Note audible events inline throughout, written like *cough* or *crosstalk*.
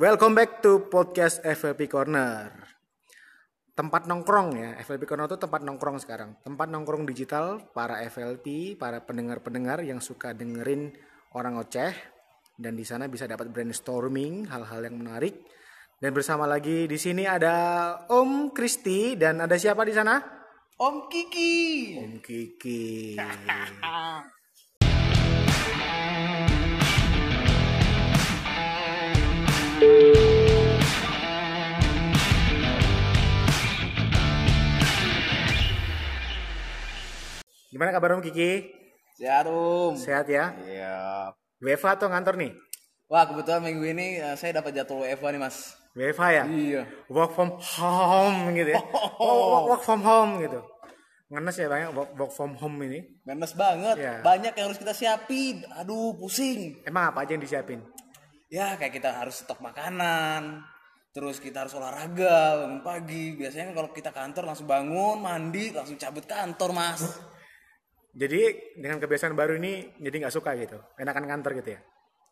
Welcome back to podcast FLP Corner. Tempat nongkrong ya, FLP Corner itu tempat nongkrong sekarang. Tempat nongkrong digital para FLP, para pendengar-pendengar yang suka dengerin orang oceh dan di sana bisa dapat brainstorming hal-hal yang menarik. Dan bersama lagi di sini ada Om Kristi dan ada siapa di sana? Om Kiki. Om Kiki. *laughs* Gimana kabar Om Kiki? Sehat Om. Sehat ya? Iya. WFA atau ngantor nih? Wah kebetulan minggu ini eh, saya dapat jadwal WFA nih mas. WFA ya? Iya. Work from home gitu ya? *laughs* Oh, work, work from home gitu. Ngenes ya banyak work, work from home ini. Menes banget. Iya. Banyak yang harus kita siapin. Aduh pusing. Emang apa aja yang disiapin? Ya kayak kita harus stok makanan. Terus kita harus olahraga bangun pagi. Biasanya kalau kita kantor langsung bangun, mandi, langsung cabut kantor mas. Jadi dengan kebiasaan baru ini jadi nggak suka gitu? Enakan kantor gitu ya?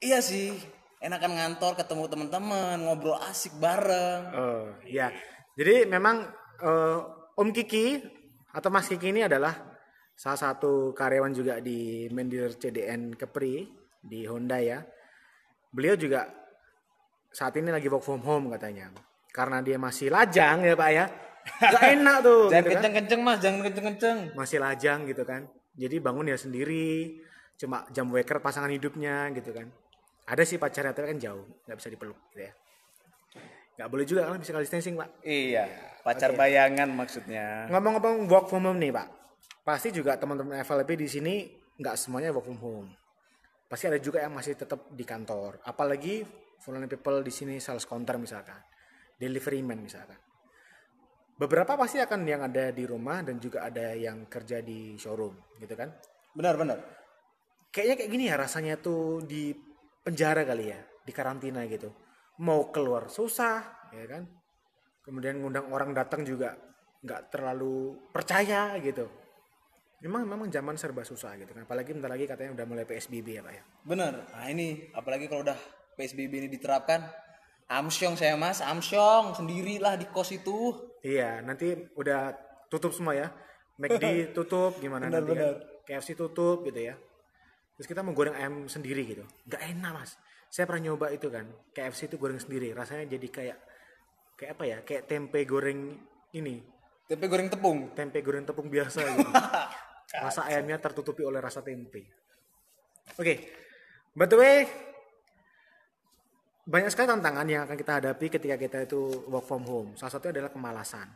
Iya sih. Enakan ngantor ketemu teman-teman, ngobrol asik bareng. Oh iya. Jadi memang eh, Om Kiki atau Mas Kiki ini adalah salah satu karyawan juga di Mendir CDN Kepri di Honda ya. Beliau juga saat ini lagi work from home katanya. Karena dia masih lajang ya Pak ya. Gak enak tuh. *laughs* Jangan gitu kan. kenceng-kenceng mas, jangan kenceng-kenceng. Masih lajang gitu kan. Jadi bangun ya sendiri. Cuma jam waker pasangan hidupnya gitu kan. Ada sih pacarnya tapi kan jauh. nggak bisa dipeluk gitu ya. Nggak boleh juga kan physical distancing Pak. Iya, pacar bayangan maksudnya. Ngomong-ngomong work from home nih Pak, pasti juga teman-teman FLP di sini nggak semuanya work from home. Pasti ada juga yang masih tetap di kantor. Apalagi vulnerable people di sini sales counter misalkan, delivery man misalkan. Beberapa pasti akan yang ada di rumah dan juga ada yang kerja di showroom gitu kan. Benar benar. Kayaknya kayak gini ya rasanya tuh di penjara kali ya, di karantina gitu. Mau keluar susah, ya kan? Kemudian ngundang orang datang juga nggak terlalu percaya gitu. Memang memang zaman serba susah gitu kan. Apalagi bentar lagi katanya udah mulai PSBB ya Pak ya. Benar. Nah ini apalagi kalau udah PSBB ini diterapkan, amsyong saya mas, amsyong sendirilah di kos itu. Iya, nanti udah tutup semua ya. McD *laughs* tutup gimana nanti kan? KFC tutup gitu ya. Terus kita mau goreng ayam sendiri gitu. Nggak enak mas. Saya pernah nyoba itu kan. KFC itu goreng sendiri. Rasanya jadi kayak kayak apa ya? Kayak tempe goreng ini. Tempe goreng tepung. Tempe goreng tepung biasa *laughs* gitu. rasa ayamnya tertutupi oleh rasa tempe. Oke. By the way, banyak sekali tantangan yang akan kita hadapi ketika kita itu work from home. Salah satunya adalah kemalasan.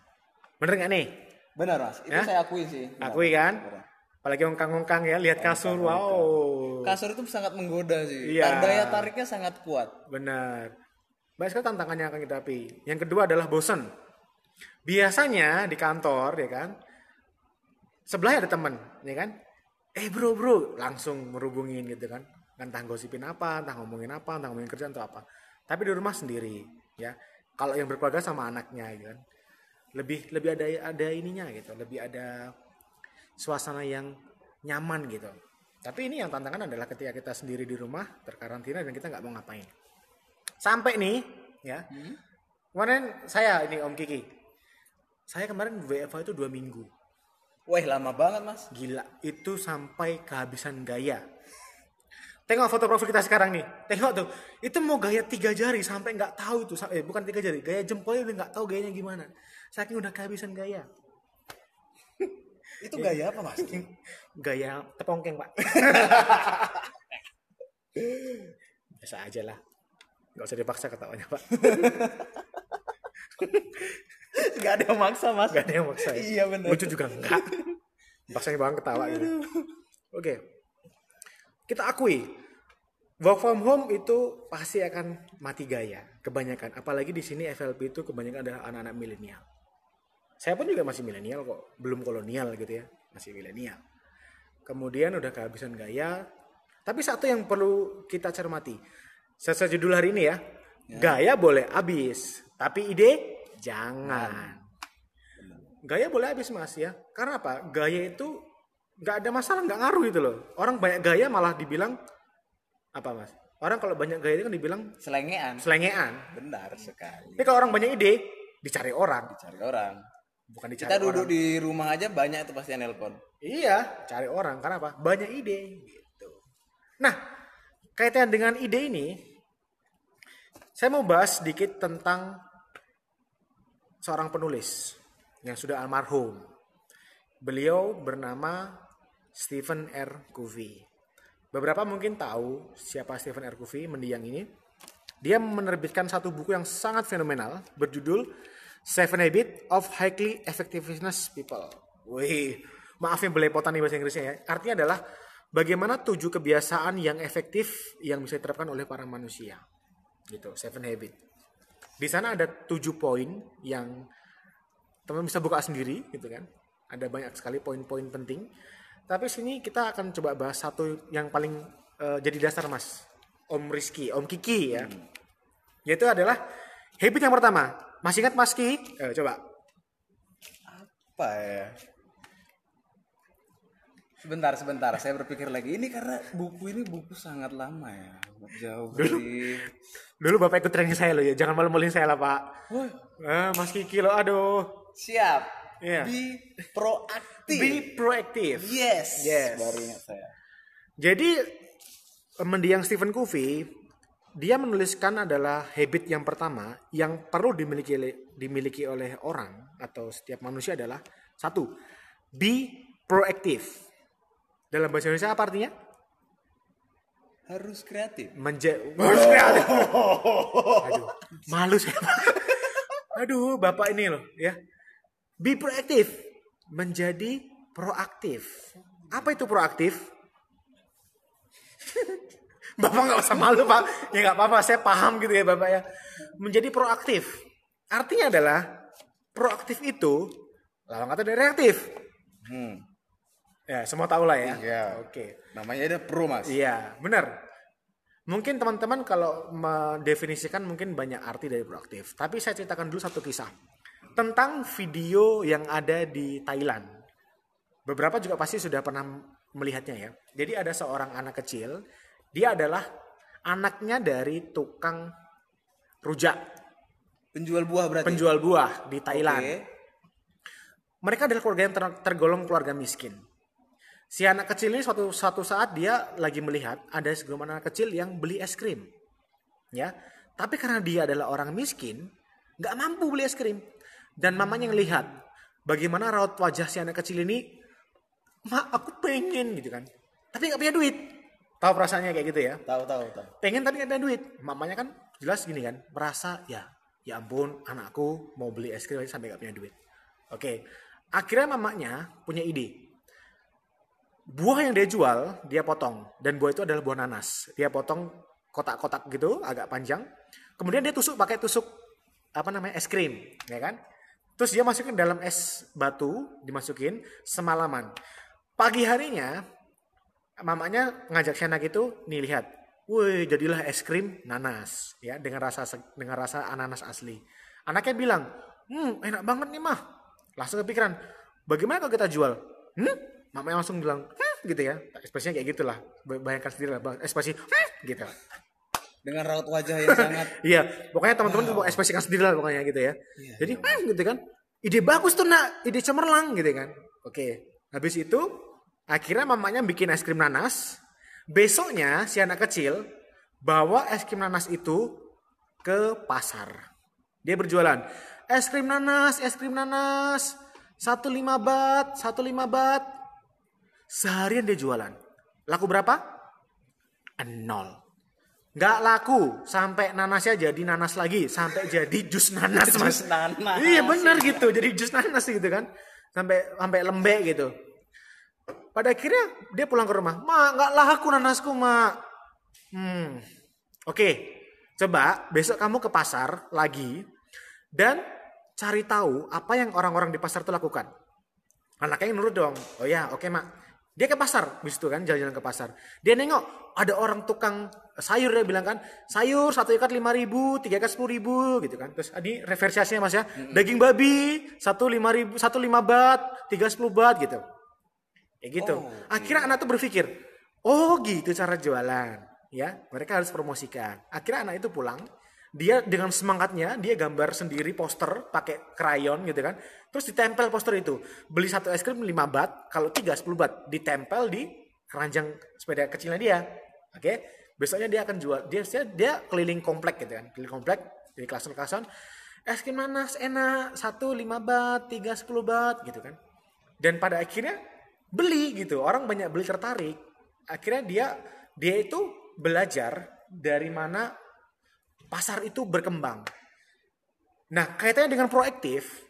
Bener nggak nih? Benar mas, itu Ya? saya akui sih. Benar. Akui kan? Benar. Apalagi ongkang-ongkang ya, lihat kasur, wow. Kasur itu sangat menggoda sih. Iya. Daya tariknya sangat kuat. Benar. Banyak sekali tantangan yang akan kita hadapi. Yang kedua adalah bosan. Biasanya di kantor, ya kan, sebelahnya ada teman, ya kan, eh bro bro, langsung merubungin gitu kan, entah gosipin apa, entah ngomongin apa, entah ngomongin kerjaan atau apa. Tapi di rumah sendiri, ya. Kalau yang berkeluarga sama anaknya, gitu kan, lebih lebih ada ada ininya gitu, lebih ada suasana yang nyaman gitu. Tapi ini yang tantangan adalah ketika kita sendiri di rumah terkarantina dan kita nggak mau ngapain. Sampai nih, ya. Kemarin saya ini Om Kiki, saya kemarin WFH itu dua minggu. Wah lama banget mas. Gila, itu sampai kehabisan gaya. Tengok foto profil kita sekarang nih. Tengok tuh, itu mau gaya tiga jari sampai nggak tahu tuh. Eh bukan tiga jari, gaya jempolnya udah nggak tahu gayanya gimana. Saking udah kehabisan gaya. Itu gaya apa mas? *laughs* Gaya tepongkeng pak. *laughs* Biasa aja lah. Gak usah dipaksa ketawanya pak. *laughs* Gak ada yang maksa mas. Gak ada yang maksa ya. Iya benar. Lucu juga enggak. Paksanya banget ketawa gitu. Oke. Kita akui work from home itu pasti akan mati gaya kebanyakan. Apalagi di sini FLP itu kebanyakan adalah anak-anak milenial. Saya pun juga masih milenial kok, belum kolonial gitu ya, masih milenial. Kemudian udah kehabisan gaya. Tapi satu yang perlu kita cermati. Sesuai judul hari ini ya. Gaya boleh habis, tapi ide jangan. Gaya boleh habis mas ya. Karena apa? Gaya itu nggak ada masalah, nggak ngaruh gitu loh. Orang banyak gaya malah dibilang apa mas? orang kalau banyak gaya itu kan dibilang Selengean. selengean. Benar sekali. Tapi kalau orang banyak ide, dicari orang, Cari orang. bukan dicari Kita orang. duduk di rumah aja banyak tuh pasti nelpon. Iya, cari orang. Karena apa? Banyak ide gitu. Nah, kaitan dengan ide ini, saya mau bahas sedikit tentang seorang penulis yang sudah almarhum. Beliau bernama Stephen R. Covey. Beberapa mungkin tahu siapa Stephen R. Covey, mendiang ini. Dia menerbitkan satu buku yang sangat fenomenal berjudul Seven Habits of Highly Effectiveness People. Wih, maaf yang belepotan nih bahasa Inggrisnya ya. Artinya adalah bagaimana tujuh kebiasaan yang efektif yang bisa diterapkan oleh para manusia. Gitu, Seven Habits. Di sana ada tujuh poin yang teman bisa buka sendiri gitu kan. Ada banyak sekali poin-poin penting. Tapi sini kita akan coba bahas satu yang paling eh, jadi dasar Mas. Om Rizky, Om Kiki ya. Yaitu adalah habit yang pertama. Masih ingat Mas Ki? Eh, coba. Apa ya? Sebentar, sebentar. Saya berpikir lagi. Ini karena buku ini buku sangat lama ya. Jauh dari... Dulu Bapak ikut training saya loh ya. Jangan malu-maluin saya lah Pak. Wah, Eh, Mas Kiki loh, aduh. siap. Iya. Be proaktif. Be proactive. Yes. Yes. Baru ingat saya. Jadi mendiang Stephen Covey dia menuliskan adalah habit yang pertama yang perlu dimiliki dimiliki oleh orang atau setiap manusia adalah satu be proactive. Dalam bahasa Indonesia apa artinya? Harus kreatif. Menja harus kreatif. Aduh, malu saya. Aduh, Bapak ini loh ya. Be proactive. Menjadi proaktif. Apa itu proaktif? *laughs* Bapak nggak usah malu pak, ya nggak apa-apa, saya paham gitu ya bapak ya. Menjadi proaktif, artinya adalah proaktif itu lawan kata dari reaktif. Hmm. Ya semua tahu lah ya. Iya. Oke. Namanya ada pro mas. Iya, benar. Mungkin teman-teman kalau mendefinisikan mungkin banyak arti dari proaktif. Tapi saya ceritakan dulu satu kisah tentang video yang ada di Thailand. Beberapa juga pasti sudah pernah melihatnya ya. Jadi ada seorang anak kecil, dia adalah anaknya dari tukang rujak, Penjual buah berarti. penjual buah di Thailand. Oke. Mereka adalah keluarga yang ter- tergolong keluarga miskin. Si anak kecil ini suatu suatu saat dia lagi melihat ada segelombang anak kecil yang beli es krim, ya. Tapi karena dia adalah orang miskin, nggak mampu beli es krim. Dan mamanya ngelihat bagaimana raut wajah si anak kecil ini, mak aku pengen gitu kan, tapi nggak punya duit. Tahu perasaannya kayak gitu ya? Tahu tahu tahu. pengen tapi nggak punya duit. Mamanya kan jelas gini kan, merasa ya, ya ampun anakku mau beli es krim aja sampai nggak punya duit. Oke, akhirnya mamanya punya ide. Buah yang dia jual dia potong dan buah itu adalah buah nanas. Dia potong kotak-kotak gitu agak panjang. Kemudian dia tusuk pakai tusuk apa namanya es krim, ya kan? Terus dia masukin dalam es batu, dimasukin semalaman. Pagi harinya mamanya ngajak si anak itu nih lihat. Woi jadilah es krim nanas. Ya dengan rasa dengan rasa ananas asli. Anaknya bilang hmm enak banget nih mah. Langsung kepikiran bagaimana kalau kita jual? Hmm? Mamanya langsung bilang hmm gitu ya. Ekspresinya kayak gitulah. Bay- bayangkan sendiri lah ekspresi hmm gitu Dengan raut wajah yang sangat. *laughs* Iya pokoknya teman-teman mau ekspresikan sendiri lah pokoknya gitu ya. Jadi hmm gitu kan. Ide bagus tuh nak. Ide cemerlang gitu kan. Oke. Habis itu akhirnya mamanya bikin es krim nanas. Besoknya si anak kecil bawa es krim nanas itu ke pasar. Dia berjualan. Es krim nanas es krim nanas. Satu lima bat satu lima bat. Seharian dia jualan. Laku berapa? Nol nggak laku sampai nanasnya jadi nanas lagi sampai jadi jus nanas *laughs* mas. Jus nanas. iya benar gitu jadi jus nanas gitu kan. Sampai sampai lembek gitu. Pada akhirnya dia pulang ke rumah. Mak nggak laku nanasku mak hmm oke. Coba besok kamu ke pasar lagi dan cari tahu apa yang orang-orang di pasar itu lakukan. Anaknya nurut dong. Oh ya oke mak dia ke pasar bis itu kan jalan-jalan ke pasar. Dia nengok ada orang tukang sayur dia bilang kan sayur satu ikat lima ribu tiga ikat sepuluh ribu gitu kan. Terus ini reversiasinya mas ya. Daging babi satu lima ribu satu lima bat tiga sepuluh bat gitu. Kayak gitu. Oh, akhirnya anak tuh berpikir oh gitu cara jualan ya. Mereka harus promosikan. Akhirnya anak itu pulang dia dengan semangatnya dia gambar sendiri poster pakai krayon gitu kan. Terus ditempel poster itu. Beli satu es krim 5 bat kalau tiga 10 bat. Ditempel di keranjang sepeda kecilnya dia. Oke? Besoknya dia akan jual. Dia dia, dia keliling komplek gitu kan. Keliling komplek dari klason klason es krim nanas enak. Satu 5 bat tiga 10 bat gitu kan. Dan pada akhirnya beli gitu. Orang banyak beli tertarik. Akhirnya dia dia itu belajar dari mana pasar itu berkembang. Nah, kaitannya dengan proaktif,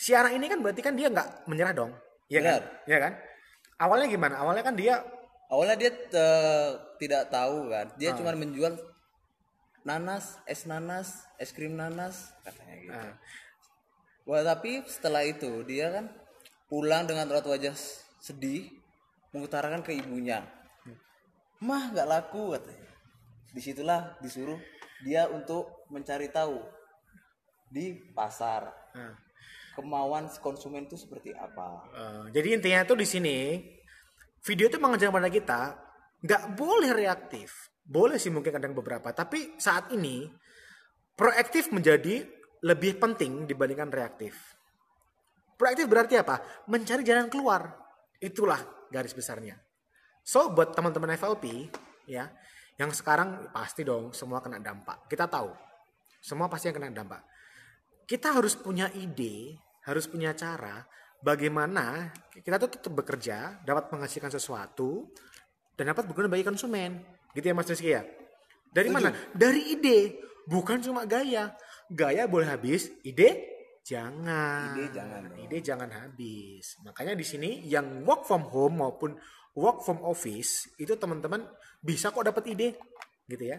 si anak ini kan berarti kan dia nggak menyerah dong, ya kan? Ya kan? Awalnya gimana? Awalnya kan dia awalnya dia uh, tidak tahu kan, dia ah. cuma menjual nanas, es nanas, es krim nanas, katanya gitu. Ah. Wah, tapi setelah itu dia kan pulang dengan raut wajah sedih, mengutarakan ke ibunya. Hmm. Mah nggak laku katanya. Di situlah disuruh dia untuk mencari tahu di pasar hmm. kemauan konsumen itu seperti apa. Uh, jadi intinya tuh di sini video itu mengajarkan pada kita nggak boleh reaktif. Boleh sih mungkin kadang beberapa, tapi saat ini proaktif menjadi lebih penting dibandingkan reaktif. Proaktif berarti apa? Mencari jalan keluar. Itulah garis besarnya. So buat teman-teman FLP ya, yang sekarang pasti dong semua kena dampak. Kita tahu. Semua pasti yang kena dampak. Kita harus punya ide, harus punya cara bagaimana kita tuh tetap bekerja, dapat menghasilkan sesuatu dan dapat berguna bagi konsumen. Gitu ya Mas Rizky ya? Dari Tujuh. mana? Dari ide, bukan cuma gaya. Gaya boleh habis, ide jangan. Ide jangan. Ide jangan habis. Makanya di sini yang work from home maupun work from office itu teman-teman bisa kok dapat ide gitu ya.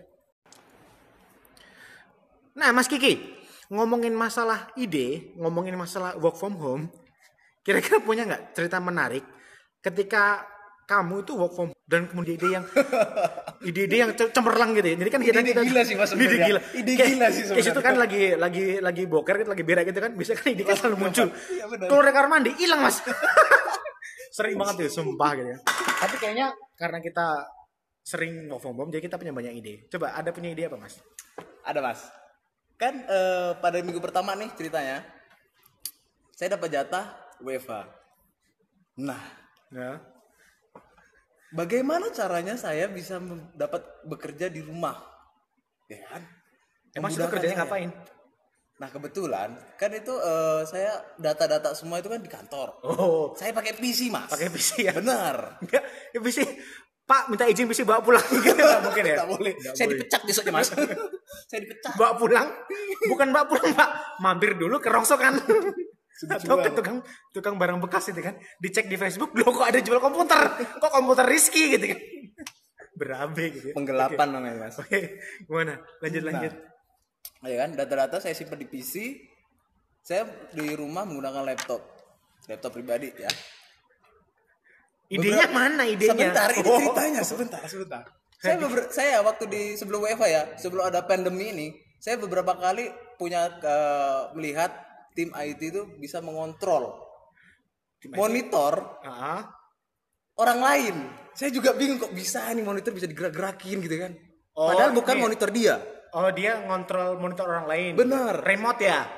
Nah, Mas Kiki, ngomongin masalah ide, ngomongin masalah work from home, kira-kira punya nggak cerita menarik ketika kamu itu work from dan kemudian ide yang *laughs* ide-ide yang cemerlang gitu ya. Jadi kan kita ide, kita gila sih Mas. Ide gila. Ide gila sih sebenarnya. itu kan lagi lagi lagi boker gitu, lagi berak gitu kan, bisa kan ide kan selalu *laughs* muncul. Iya Keluar kamar mandi, hilang Mas. *laughs* Sering banget tuh, sumpah gitu ya. Tapi kayaknya karena kita sering work from home, jadi kita punya banyak ide. Coba ada punya ide apa mas? Ada mas. Kan uh, pada minggu pertama nih ceritanya, saya dapat jatah WFA. Nah, ya. bagaimana caranya saya bisa dapat bekerja di rumah? Ya kan? Emang itu kerjanya ngapain? Nah kebetulan kan itu uh, saya data-data semua itu kan di kantor. Oh. Saya pakai PC mas. Pakai PC ya? Benar. Enggak, ya PC. Pak minta izin PC bawa pulang *laughs* gitu nggak mungkin ya? Nggak boleh. Nggak saya boleh. dipecat besoknya mas. *laughs* saya dipecat. Bawa pulang? Bukan bawa pulang pak. Mampir dulu ke rongsokan. Atau ke tukang tukang barang bekas itu kan. Dicek di Facebook, loh kok ada jual komputer? Kok komputer Rizky gitu kan? Berabe gitu. Ya. Penggelapan okay. namanya mas. Oke, okay. gimana? Lanjut nah. lanjut ya kan? Data-data saya simpan di PC saya di rumah menggunakan laptop. Laptop pribadi ya. Idenya Beberapa, mana idenya? Sebentar ini oh. ceritanya *laughs* sebentar sebentar. Saya beber, saya waktu di sebelum WFA ya sebelum ada pandemi ini saya beberapa kali punya uh, melihat tim IT itu bisa mengontrol monitor uh -huh. orang lain. Saya juga bingung kok bisa nih monitor bisa digerak-gerakin gitu kan. Oh, padahal bukan iya. monitor dia Oh dia ngontrol monitor orang lain. Benar. Remote ya.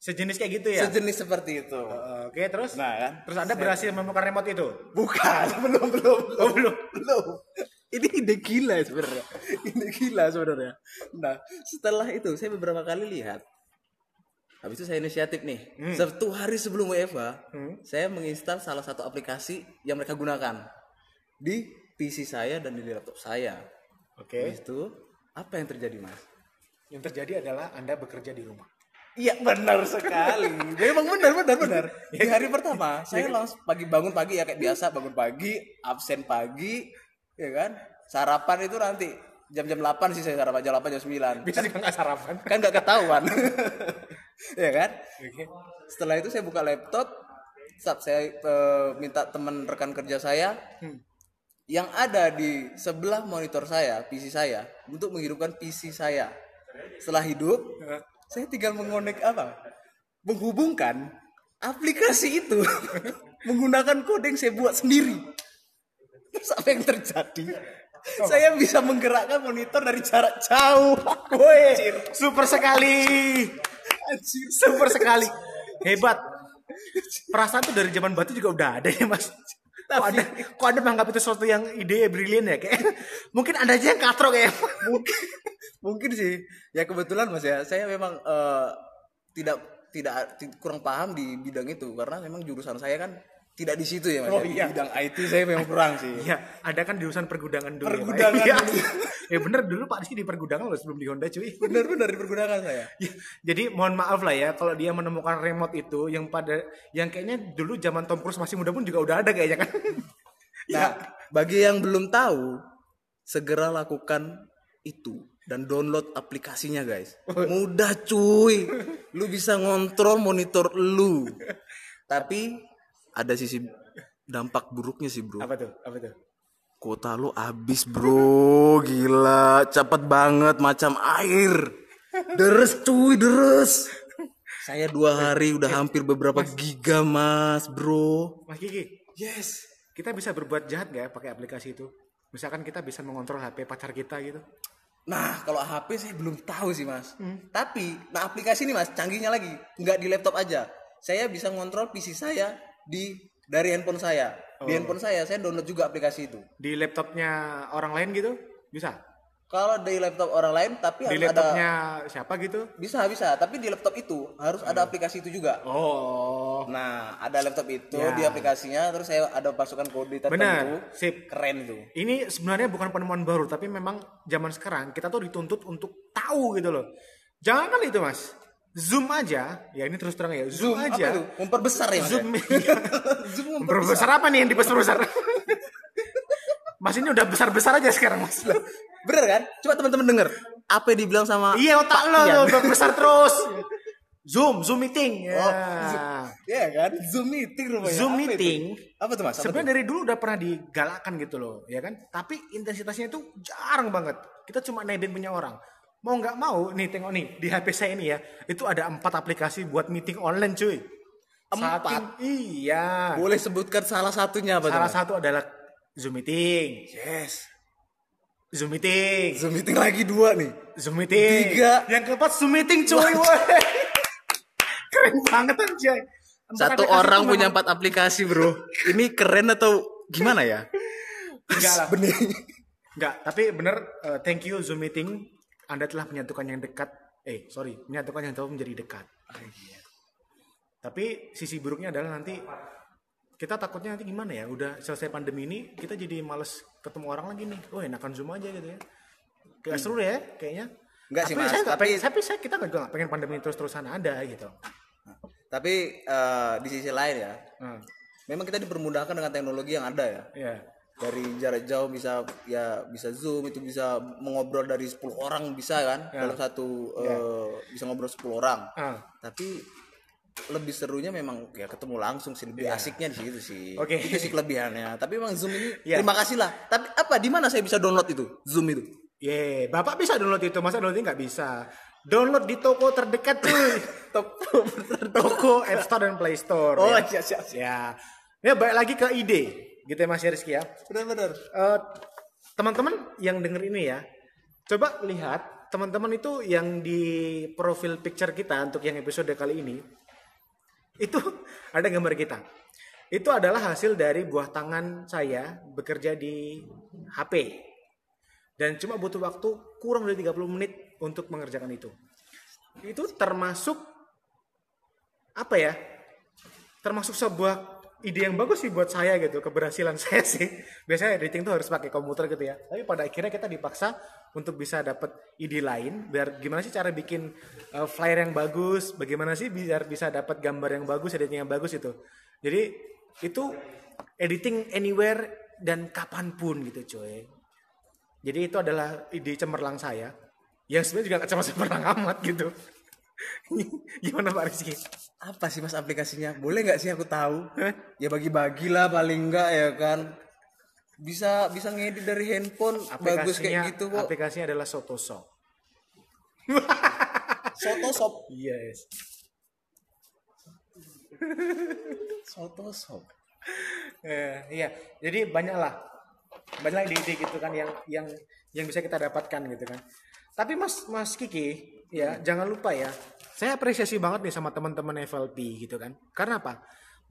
Sejenis kayak gitu ya. Sejenis seperti itu. Uh, Oke okay, terus. Nah kan. Terus anda berhasil menemukan remote itu? Bukan. *laughs* belum belum. Oh, belum. Belum. Ini ide gila sebenarnya. *laughs* Ide gila sebenarnya. Nah setelah itu saya beberapa kali lihat. Habis itu saya inisiatif nih. Hmm. Satu hari sebelum WFA, hmm. saya menginstal salah satu aplikasi yang mereka gunakan di PC saya dan di laptop saya. Oke. Okay. itu apa yang terjadi, Mas? Yang terjadi adalah Anda bekerja di rumah. Iya benar sekali. Memang benar benar benar. Di hari pertama saya langsung pagi bangun pagi ya kayak biasa bangun pagi, absen pagi, ya kan? Sarapan itu nanti jam-jam 8 sih saya sarapan jam 8 jam 9. Bisa juga nggak sarapan. Kan nggak ketahuan. *laughs* ya kan? Setelah itu saya buka laptop, saat saya uh, minta teman rekan kerja saya hmm yang ada di sebelah monitor saya, PC saya, untuk menghidupkan PC saya. Setelah hidup, saya tinggal mengonek apa? Menghubungkan aplikasi itu *laughs* menggunakan kode yang saya buat sendiri. Terus apa yang terjadi? saya bisa menggerakkan monitor dari jarak jauh. *laughs* Woi, super sekali. Super sekali. Hebat. Perasaan tuh dari zaman batu juga udah ada ya, Mas. Kok ada, kok ada menganggap itu sesuatu yang ide brilian ya kayak? *laughs* Mungkin ada aja yang katro kayak mungkin mungkin sih. Ya kebetulan mas ya saya memang eh, tidak tidak ti- kurang paham di bidang itu. Karena memang jurusan saya kan tidak di situ ya mas Oh, ya. Di iya. bidang IT saya memang kurang sih Iya, ada kan jurusan pergudangan dulu. ya, Pak. Pergudangan Iya. dulu. *laughs* ya bener dulu Pak Rizky di pergudangan loh sebelum di Honda cuy. benar-benar dipergunakan saya *laughs* Ya, jadi mohon maaf lah ya kalau dia menemukan remote itu yang pada yang kayaknya dulu zaman Tom Cruise masih muda pun juga udah ada kayaknya kan. *laughs* Nah, bagi yang belum tahu, segera lakukan itu dan download aplikasinya, guys. Mudah, cuy. Lu bisa ngontrol monitor lu. Tapi ada sisi dampak buruknya sih, Bro. Apa tuh? Apa tuh? Kuota lu habis, Bro. Gila, cepet banget macam air. Deres, cuy, deres. Saya dua hari udah hampir beberapa giga, Mas, Bro. Mas Kiki, Yes. kita bisa berbuat jahat nggak ya pakai aplikasi itu? Misalkan kita bisa mengontrol HP pacar kita gitu. Nah, kalau HP saya belum tahu sih, Mas. Tapi, nah aplikasi ini, Mas, canggihnya lagi. Nggak di laptop aja. Saya bisa ngontrol PC saya di dari handphone saya. Di handphone saya, saya download juga aplikasi itu. Di laptopnya orang lain gitu? Bisa? Kalau di laptop orang lain, tapi Di harus ada laptopnya siapa gitu? bisa bisa. Tapi di laptop itu harus ada aplikasi itu juga. Oh, Nah, ada laptop itu Ya. di aplikasinya, terus saya ada pasukan kode tertentu. benar. Sip. Keren tuh. Ini sebenarnya bukan penemuan baru, tapi memang zaman sekarang kita tuh dituntut untuk tahu gitu loh. Jangan kan itu mas, zoom aja. Ya ini terus terang ya, zoom, Apa aja. itu? Memperbesar ya? Zoom. ya? *laughs* *laughs* Zoom Berbesar apa nih yang dibesar-besar? *laughs* mas ini udah besar-besar aja sekarang mas. Bener kan? Coba teman-teman denger. Apa yang dibilang sama iya otak lo Ian? udah besar terus. Zoom, zoom meeting. Ya. Oh, Iya kan? Zoom meeting rupanya. Zoom Apa itu? meeting. Apa tuh Mas? Apa Sebenarnya dari dulu udah pernah digalakkan gitu loh, ya kan? Tapi intensitasnya itu jarang banget. Kita cuma nebeng punya orang. Mau nggak mau, nih tengok nih di HP saya ini ya, itu ada empat aplikasi buat meeting online cuy. Empat? Saking- iya. Boleh sebutkan salah satunya apa? Salah satu adalah Zoom meeting, Yes. Zoom meeting, Zoom meeting lagi dua nih. Zoom meeting. Tiga. Yang keempat Zoom meeting cuy. *laughs* Keren banget anjay. Satu orang punya empat aplikasi, Bro. *laughs* Ini keren atau gimana ya? Enggak lah. *laughs* Bener. Enggak, tapi bener eh, thank you Zoom meeting. Anda telah menyatukan yang dekat. Eh, sorry, menyatukan yang jauh menjadi dekat. Tapi sisi buruknya adalah nanti kita takutnya nanti gimana ya? Udah selesai pandemi ini, kita jadi males ketemu orang lagi nih. Oh, enakan Zoom aja gitu ya. Gak seru ya kayaknya. Enggak sih, tapi Mas, Saya tapi- pengen, tapi saya kita juga nggak pengen pandemi terus-terusan ada gitu. Tapi eh, di sisi lain ya, Nah, memang kita dipermudahkan dengan teknologi yang ada ya. ya. Dari jarak jauh bisa ya bisa zoom itu bisa mengobrol dari 10 orang bisa kan dalam satu eh, bisa ngobrol 10 orang. Ah. Tapi lebih serunya memang ya ketemu langsung sih lebih asiknya di situ sih. Oke. Itu sih kelebihannya. Tapi memang Zoom ini Iya. terima kasih lah. Tapi apa di mana saya bisa download itu? Zoom itu. Ye, Bapak bisa download itu, masa download nggak bisa? Download di toko terdekat cuy. *laughs* Toko toko App Store dan Play Store. Oh, ya. siap, siap, siap. Ya. Ya balik lagi ke ide, gitu ya Mas Rizky ya. Benar-benar. Eh, teman-teman yang denger ini ya, coba lihat teman-teman itu yang di profil picture kita untuk yang episode kali ini, itu *laughs* ada gambar kita. Itu adalah hasil dari buah tangan saya bekerja di HP. Dan cuma butuh waktu kurang dari 30 menit untuk mengerjakan itu. Itu termasuk apa ya? Termasuk sebuah ide yang bagus sih buat saya gitu, keberhasilan *laughs* saya sih. Biasanya editing tuh harus pakai komputer gitu ya. Tapi pada akhirnya kita dipaksa untuk bisa dapat ide lain biar gimana sih cara bikin uh, flyer yang bagus, bagaimana sih biar bisa dapat gambar yang bagus, editing yang bagus itu. Jadi itu editing anywhere dan kapan pun gitu coy. Jadi itu adalah ide cemerlang saya. Yang sebenarnya juga gak *laughs* cemerlang amat gitu. *laughs* Gimana Pak Rizky? Apa sih Mas aplikasinya? Boleh nggak sih aku tahu? Ya bagi-bagilah paling enggak ya kan. Bisa bisa ngedit dari handphone bagus kayak gitu kok. aplikasinya adalah Photoshop. Photoshop. *laughs* Yes. *laughs* Photoshop. Eh, iya, jadi banyak lah banyak lagi ide gitu kan yang yang yang bisa kita dapatkan gitu kan tapi mas mas Kiki ya jangan lupa ya. Saya apresiasi banget nih sama teman-teman FLP gitu kan. Karena apa?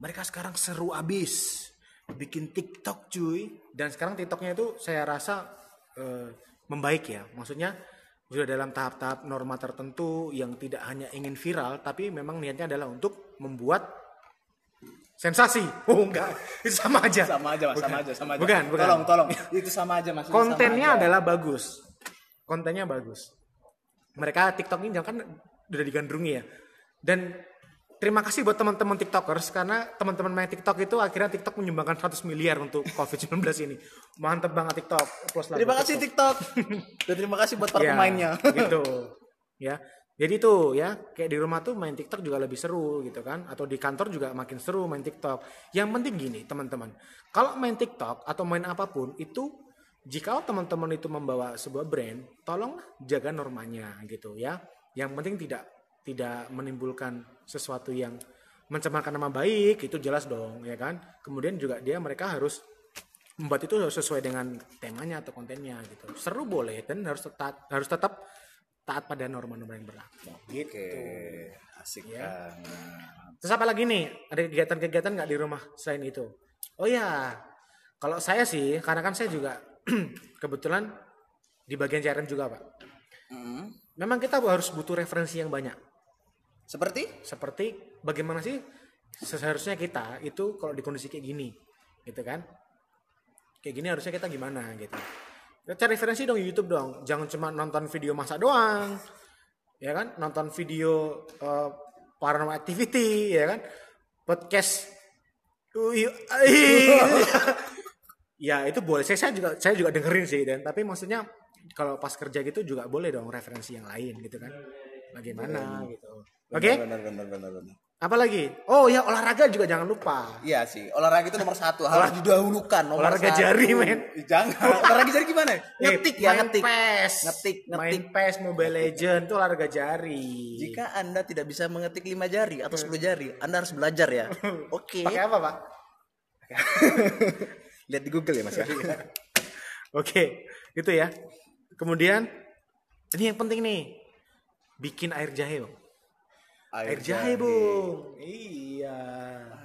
Mereka sekarang seru abis. Bikin TikTok cuy. Dan sekarang TikToknya itu saya rasa eh, membaik ya. Maksudnya sudah dalam tahap-tahap norma tertentu yang tidak hanya ingin viral tapi memang niatnya adalah untuk membuat sensasi. *laughs* Oh enggak. Itu sama aja. Sama aja mas. Bukan. sama aja sama aja. Bukan bukan. Tolong tolong. Itu sama aja mas. Sama kontennya aja. adalah bagus. Kontennya bagus mereka TikTok ini kan udah digandrungi ya. Dan terima kasih buat teman-teman TikTokers karena teman-teman main TikTok itu akhirnya TikTok menyumbangkan 100 miliar untuk COVID-19 ini. Mantep banget TikTok terima kasih TikTok. Dan terima kasih buat para Ya, pemainnya. gitu. Ya jadi tuh ya kayak di rumah tuh main TikTok juga lebih seru gitu kan. Atau di kantor juga makin seru main TikTok. Yang penting gini teman-teman. Kalau main TikTok atau main apa pun itu jika teman-teman itu membawa sebuah brand tolong jaga normanya gitu ya. Yang penting tidak tidak menimbulkan sesuatu yang mencemarkan nama baik itu jelas dong ya kan? Kemudian juga dia mereka harus membuat itu sesuai dengan temanya atau kontennya gitu. Seru boleh dan harus tetap harus tetap taat pada norma-norma yang berlaku. Gitu. oke asik Ya. banget. Terus apa lagi nih? Ada kegiatan-kegiatan nggak di rumah selain itu? Oh ya kalau saya sih karena kan saya juga *clears throat* kebetulan di bagian CRM juga pak. Hmm. memang kita harus butuh referensi yang banyak. Seperti? Seperti bagaimana sih seharusnya kita itu kalau di kondisi kayak gini gitu kan? Kayak gini harusnya kita gimana gitu. Kita cari referensi dong di YouTube dong. Jangan cuma nonton video masak doang ya kan? Nonton video eh, paranormal activity ya kan? Podcast. *laughs* ya itu boleh saya, saya juga saya juga dengerin sih dan tapi maksudnya kalau pas kerja gitu juga boleh dong referensi yang lain gitu kan bagaimana gitu oke benar benar benar benar apa lagi oh ya olahraga juga jangan lupa Iya sih, olahraga itu nomor satu harus didahulukan. Nomor olahraga satu. jari, men. Jangan, *laughs* olahraga jari gimana? Ngetik Eh, ya, main ngetik. PES. Ngetik, main ngetik. PES Mobile Legend itu olahraga jari Jika Anda tidak bisa mengetik lima jari atau 10 jari, Anda harus belajar ya. *laughs* Oke. pakai apa pak *laughs* Lihat di Google ya, Mas ya. *laughs* oke gitu ya kemudian ini yang penting nih bikin air jahe bang air, jahe bung iya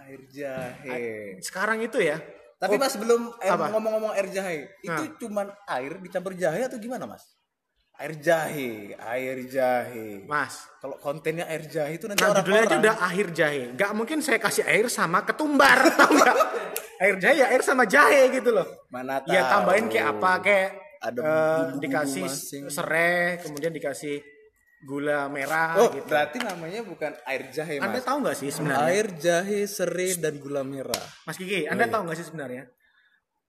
Air jahe. sekarang itu ya Tapi Mas belum eh, ngomong-ngomong air jahe, itu Nah. cuman air dicampur jahe atau gimana, Mas? Air jahe, air jahe. mas Kalau kontennya air jahe itu nanti Nah, judulnya aja orang-orang udah akhir jahe. Nggak mungkin saya kasih air sama ketumbar, *laughs* tau nggak? Air jahe ya air sama jahe gitu loh. mana tahu. Ya tambahin kayak apa? Kayak Ada bumbu-bumbu dikasih masing. serai, kemudian dikasih gula merah Oh, gitu. berarti namanya bukan air jahe, Anda Mas. tahu nggak sih sebenarnya? Air jahe, serai dan gula merah. Mas Kiki, Anda tahu nggak sih sebenarnya?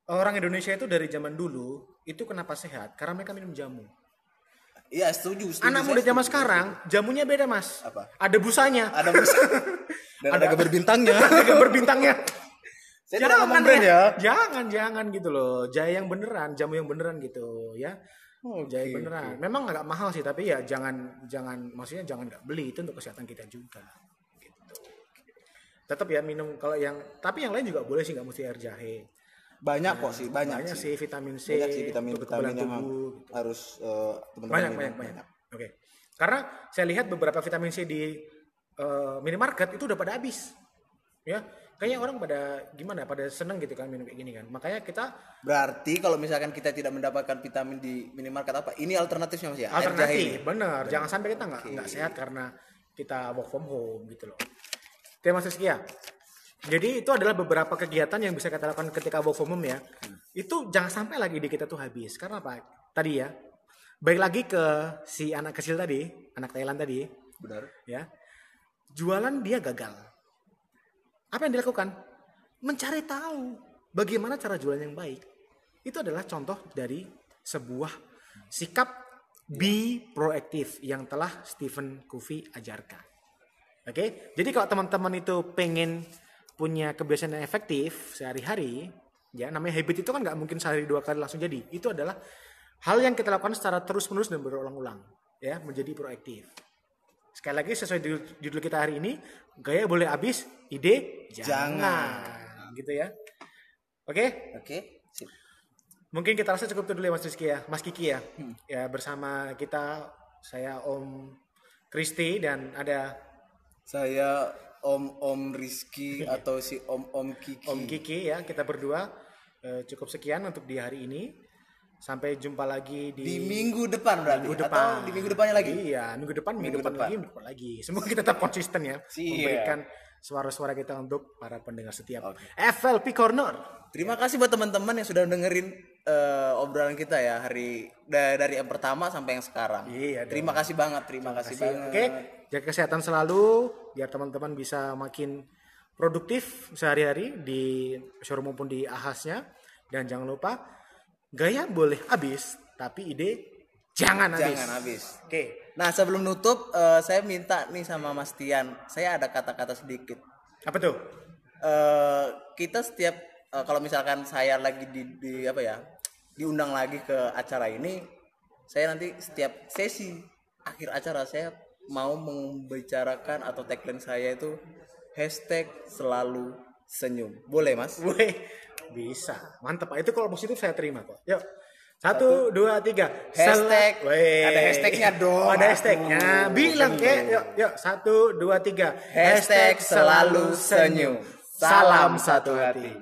Orang Indonesia itu dari zaman dulu itu kenapa sehat? Karena mereka minum jamu. Iya, setuju, setuju. Anak muda zaman sekarang jamunya beda mas. Apa? Ada busanya. ada musa. *laughs* Dan ada gambar bintangnya. ada gambar bintangnya. *laughs* Saya tidak ngomong brand ya. ya. Jangan, jangan gitu loh. Jahe yang beneran, jamu yang beneran gitu ya. Oh, Jahe beneran. Memang agak mahal sih, tapi ya jangan jangan maksudnya jangan nggak beli itu untuk kesehatan kita juga. Gitu. Tetap ya minum kalau yang tapi yang lain juga boleh sih nggak mesti air jahe. Banyak kok sih, banyak, Banyak sih. sih vitamin C, Banyak sih vitamin untuk vitamin yang tubuh, gitu. harus teman-teman banyak minum. banyak banyak. Oke. Karena saya lihat beberapa vitamin C di eh, minimarket itu udah pada habis. Ya, kayaknya orang pada gimana? Pada seneng gitu kan minum kayak gini kan. Makanya kita Berarti kalau misalkan kita tidak mendapatkan vitamin di minimarket apa? Ini alternatifnya Mas ya? Air jahe alternatif, bener. Jangan sampai kita nggak nggak sehat karena kita work from home gitu loh. Oke Mas Rizky ya. Jadi itu adalah beberapa kegiatan yang bisa kita lakukan ketika work from home ya. Itu jangan sampai lagi ide kita tuh habis. Karena apa? Tadi ya. Baik lagi ke si anak kecil tadi, anak Thailand tadi. Benar. ya jualan dia gagal apa yang dilakukan? Mencari tahu bagaimana cara jualan yang baik. Itu adalah contoh dari sebuah sikap be proaktif yang telah Stephen Covey ajarkan. Oke? Jadi kalau teman-teman itu pengen punya kebiasaan yang efektif sehari-hari ya namanya habit itu kan nggak mungkin sehari dua kali langsung jadi. Itu adalah hal yang kita lakukan secara terus-menerus dan berulang-ulang ya menjadi proaktif Sekali lagi sesuai judul, kita hari ini, gaya boleh habis, ide jangan. Gitu ya. Oke, Oke. Sip. Mungkin kita rasa cukup itu dulu ya Mas Rizky ya, Mas Kiki ya. Ya bersama kita saya Om Kristi dan ada Saya Om Om Rizky atau si Om Om Kiki. Om Kiki ya. Kita berdua eh, cukup sekian untuk di hari ini. Sampai jumpa lagi di, Di minggu depan berarti minggu atau depan. di minggu depannya lagi. Iya, minggu depan, minggu, depan, depan. lagi, minggu depan lagi. *laughs* Semoga kita tetap konsisten ya Siap. memberikan suara-suara kita untuk para pendengar setiap FLP Corner. Terima kasih buat teman-teman yang sudah dengerin eh, obrolan kita ya hari da- dari yang pertama sampai yang sekarang. Iya, Terima kasih banget, terima kasih banget. Oke, jaga kesehatan selalu biar teman-teman bisa makin produktif sehari-hari di showroom maupun di ahasnya dan jangan lupa gaya boleh habis tapi ide jangan habis. Jangan habis. Oke, Nah sebelum nutup, eh, saya minta nih sama Mas Tian, saya ada kata-kata sedikit. apa tuh? eh kita setiap eh, kalau misalkan saya lagi di, di apa ya diundang lagi ke acara ini saya nanti setiap sesi akhir acara saya mau membicarakan atau tagline saya itu hashtag selalu senyum boleh mas Wih, bisa. Mantap, Pak. Itu kalau positif saya terima kok. Yuk. Satu, dua, tiga. Hashtag. Wih. Ada hashtagnya dong. Ada hashtagnya. Bilang, kek. Yuk, yuk. Satu, dua, tiga. hashtag selalu senyum salam satu hati